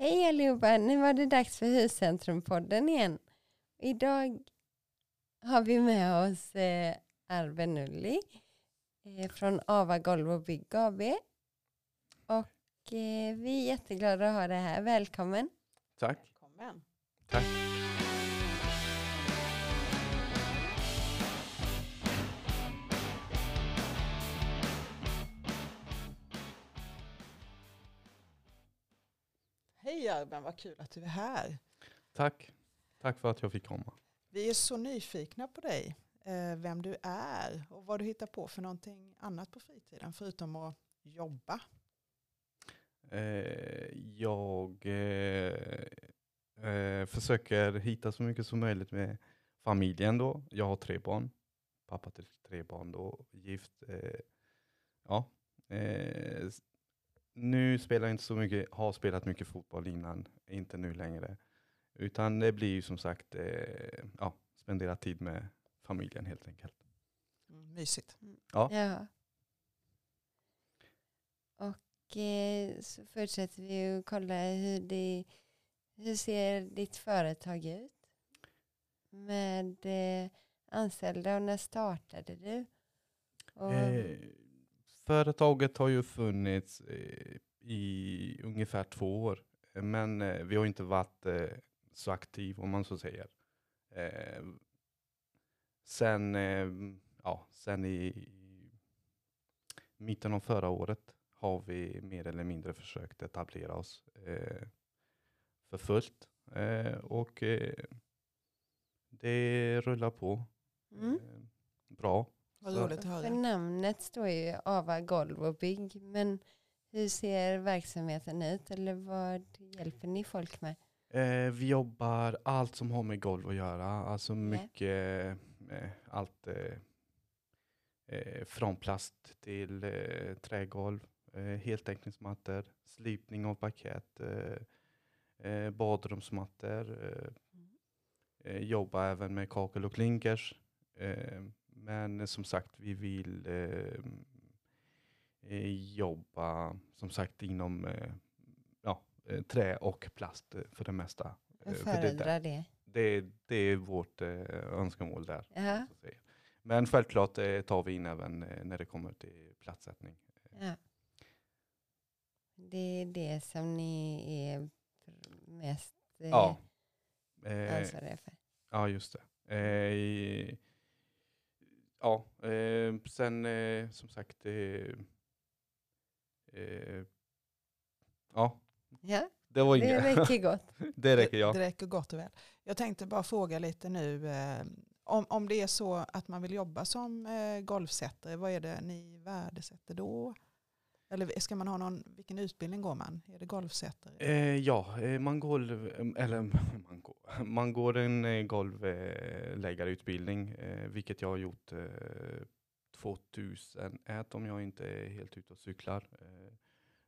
Hej allihopa, nu var det dags för Huscentrumpodden igen. Idag har vi med oss eh, Arve Nulli eh, från Ava Golv och Bygg AB. Och eh, vi är jätteglada att ha dig här. Välkommen. Tack. Välkommen. Tack. Hej Arben, vad kul att du är här. Tack. Tack för att jag fick komma. Vi är så nyfikna på dig, eh, vem du är och vad du hittar på för någonting annat på fritiden förutom att jobba. Eh, jag eh, försöker hitta så mycket som möjligt med familjen då. Jag har tre barn. Pappa till tre barn då, gift. Ja. Nu spelar jag inte så mycket, har spelat mycket fotboll innan, inte nu längre. Utan det blir ju som sagt, eh, ja, spendera tid med familjen helt enkelt. Mm, mysigt. Ja. Ja. Och eh, så fortsätter vi att kolla hur, det, hur ser ditt företag ut? Med eh, anställda och när startade du? Och, Eh, företaget har ju funnits eh, i ungefär två år. Eh, Men eh, vi har inte varit eh, så aktiva om man så säger. Eh, sen, ja, sen i, i mitten av förra året har vi mer eller mindre försökt etablera oss för fullt. Och det rullar på mm. bra. Vad Så- roligt att För höra. namnet står ju Ava Golv och Bygg. Men hur ser verksamheten ut? Eller vad hjälper ni folk med? Eh, vi jobbar allt som har med golv att göra. Alltså mycket, eh, allt eh, eh, från plast till eh, trägolv, eh, heltäckningsmattor, slipning av parkett, eh, eh, badrumsmattor. Eh, eh, jobba även med kakel och klinkers. Eh, men som sagt, vi vill eh, eh, jobba som sagt inom eh, ja, eh, trä och plast eh, för det mesta. Jag Eh, för det, där- föredrar det. det, det är vårt eh, önskemål där. Säga. Men självklart eh, tar vi in även eh, när det kommer till platssättning. Ja. Det är det som ni är mest eh, Ja. Eh, ansvariga för. Ja, just det. Ja, eh, sen eh, som sagt. Eh, ja, Ja, det var det inget. räcker gott. det räcker, ja. Det räcker gott och väl. Jag tänkte bara fråga lite nu. Om, om det är så att man vill jobba som eh, golfsättare, vad är det ni värdesätter då? Eller ska man ha någon, vilken utbildning går man? Är det golfsättare? Eh, ja, man går, eller man man går en eh, golvläggarutbildning, eh, vilket jag har gjort eh, 2001 om jag inte är helt ute och cyklar.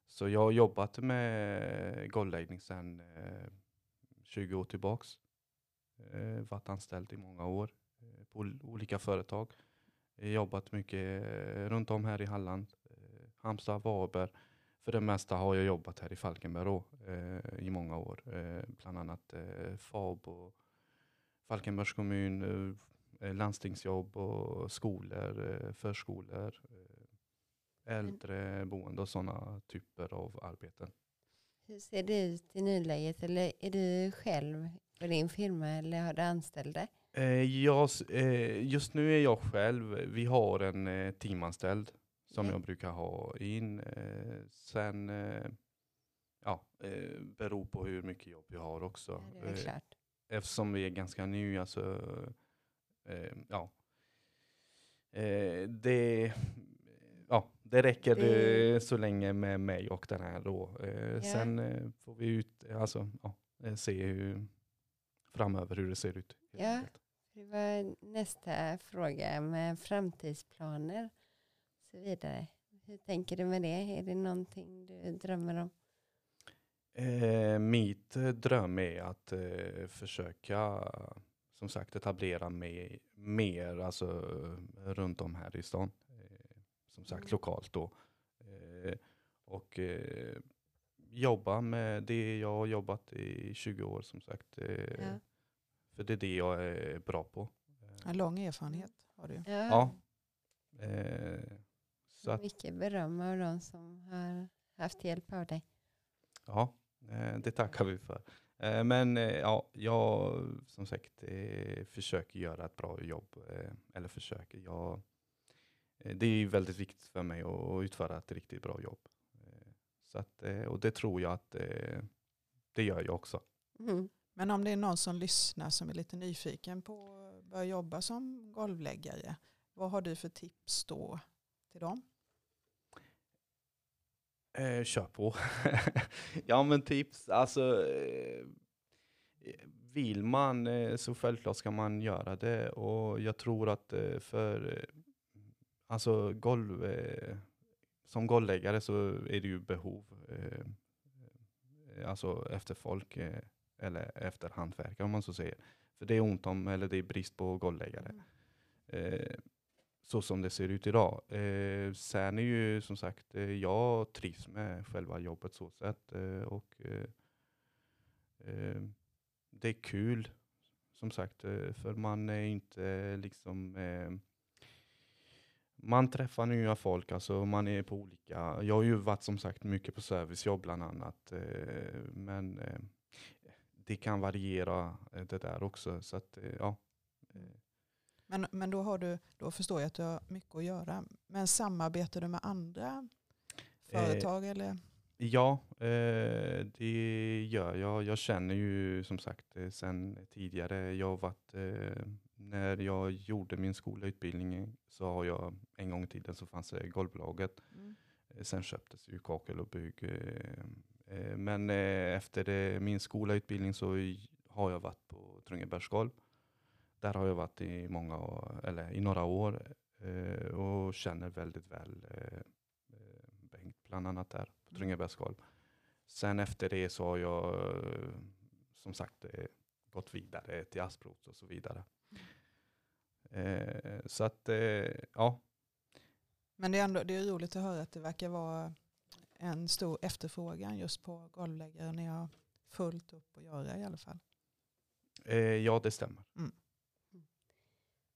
Så jag har jobbat med golvläggning sedan 20 år tillbaks. Varit anställd i många år på olika företag. Jobbat mycket runt om här i Halland, Halmstad, Varberg. För det mesta har jag jobbat här i Falkenberg då, eh, i många år. Eh, bland annat eh, FAB och Falkenbergs kommun, eh, eh, landstingsjobb och skolor, eh, förskolor, eh, äldreboende och sådana typer av arbeten. Hur ser det ut i nuläget? Eller är du själv på din firma eller har du anställda? Jag, just nu är jag själv, vi har en teamanställd som Ja. jag brukar ha in. Eh, sen, eh, ja, eh, beror på hur mycket jobb jag har också. Ja, det är väl Eh, eftersom vi är ganska nya så eh, ja. Eh, det, ja, det räcker Det- så länge med mig och den här då. Ja. Sen får vi ut, alltså, ja, se hur, framöver hur det ser ut. Ja. Det var nästa fråga med framtidsplaner så vidare. Hur tänker du med det? Är det någonting du drömmer om? Eh, mitt eh, dröm är att eh, försöka som sagt etablera mig mer alltså, runt om här i stan. Eh, som sagt Mm. lokalt då. Eh, och eh, jobba med det jag har jobbat i 20 år som sagt. Eh, Ja. För det är det jag är bra på. En lång erfarenhet har du. Ja. Ja. Så att, Mycket beröm av de som har haft hjälp av dig. ja, eh, det tackar vi för. Eh, men eh, ja, jag som sagt försöker göra ett bra jobb. Eller försöker. Jag, det är väldigt viktigt för mig att utföra ett riktigt bra jobb. Så att, och det tror jag att det gör jag också. Mm. Men om det är någon som lyssnar som är lite nyfiken på att börja jobba som golvläggare, vad har du för tips då till dem? Eh, kör på. ja men tips, alltså eh, vill man eh, så självklart ska man göra det och jag tror att eh, för eh, alltså golv, eh, som golvläggare så är det ju behov eh, alltså efter folk eller efter hantverkare om man så säger. För det är ont om, eller det är brist på golvläggare. Eh, så som det ser ut idag. Eh, sen är ju som sagt, eh, jag trivs med själva jobbet så sätt. Eh, och eh, eh, det är kul som sagt, eh, för man är inte liksom eh, man träffar nya folk, alltså man är på olika, jag har ju varit som sagt mycket på servicejobb bland annat. Eh, men eh, det kan variera eh, det där också. Så att, ja. Eh, Men, men då, har du, då förstår jag att du har mycket att göra. Men samarbetar du med andra företag? eller? Ja, eh, det gör jag. Jag känner ju som sagt eh, sen tidigare, jag har varit, eh, när jag gjorde min skolutbildning så har jag en gång i tiden så fanns det golvbolaget. Mm. Eh, Sen köptes ju kakel och bygg. eh, eh, Men eh, efter det, min skolautbildning så har jag varit på Trungebergsgolv. Där har jag varit i många år, eller i några år eh, och känner väldigt väl eh, eh, Bengt bland annat där på Mm. Trungebergsgolv. Sen efter det så har jag eh, som sagt eh, gått vidare till Asproth och så vidare. Eh, Så att eh, ja, Men det är, ändå, det är roligt att höra att det verkar vara en stor efterfrågan just på golvläggare. Ni har fullt upp att göra i alla fall. eh, ja det stämmer.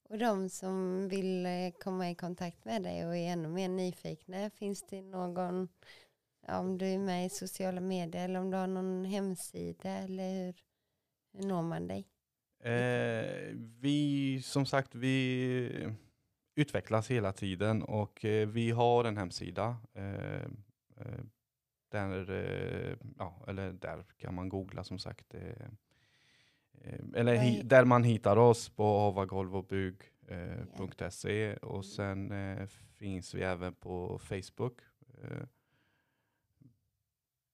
Och de som vill eh, komma i kontakt med dig och är ännu mer nyfikna, finns det någon, om du är med i sociala medier eller om du har någon hemsida eller hur, hur når man dig? Eh, vi, som sagt, vi utvecklas hela tiden och eh, vi har en hemsida. Eh, eh där, eh, ja, eller där kan man googla som sagt. Eller hi, där man hittar oss på avagolvobygg.se eh, och sen eh, finns vi även på Facebook. Eh,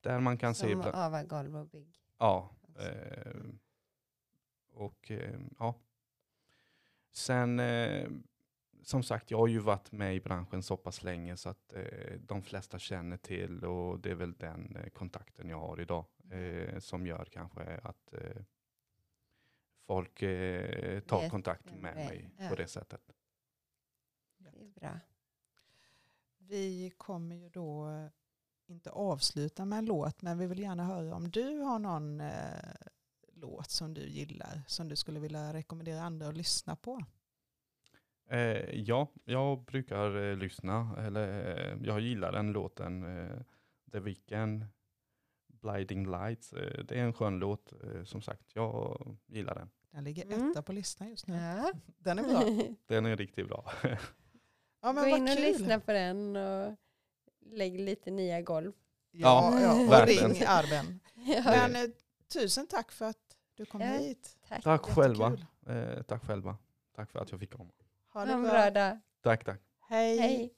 där man kan se, Som bland, Ava Golv och Bygg. ja, alltså. Eh, och eh, ja. Sen eh, som sagt, jag har ju varit med i branschen så pass länge så att eh, de flesta känner till och det är väl den eh, kontakten jag har idag eh, som gör kanske att folk eh, tar Vet kontakt vem med mig på det sättet. Det är bra. Vi kommer ju då eh, inte avsluta med en låt men vi vill gärna höra om du har någon eh, låt som du gillar som du skulle vilja rekommendera andra att lyssna på. Eh, ja, jag brukar eh, lyssna, eller eh, jag gillar den låten, eh, The Weeknd, Blinding Lights. Eh, det är en skön låt, eh, som sagt. Jag gillar den. Den ligger Mm. etta på listan just nu. Ja. Den är bra. Den är riktigt bra. Ja, men Gå in och kul. lyssna på den och lägg lite nya golv. Ja, Ja, ja, och ring Arben. Ja, Men eh, tusen tack för att du kom Ja, hit. tack. Tack själva. Eh, tack själva. Tack för att jag fick komma. Ha det en bra. bra dag. Tack, tack. Hej. Hej.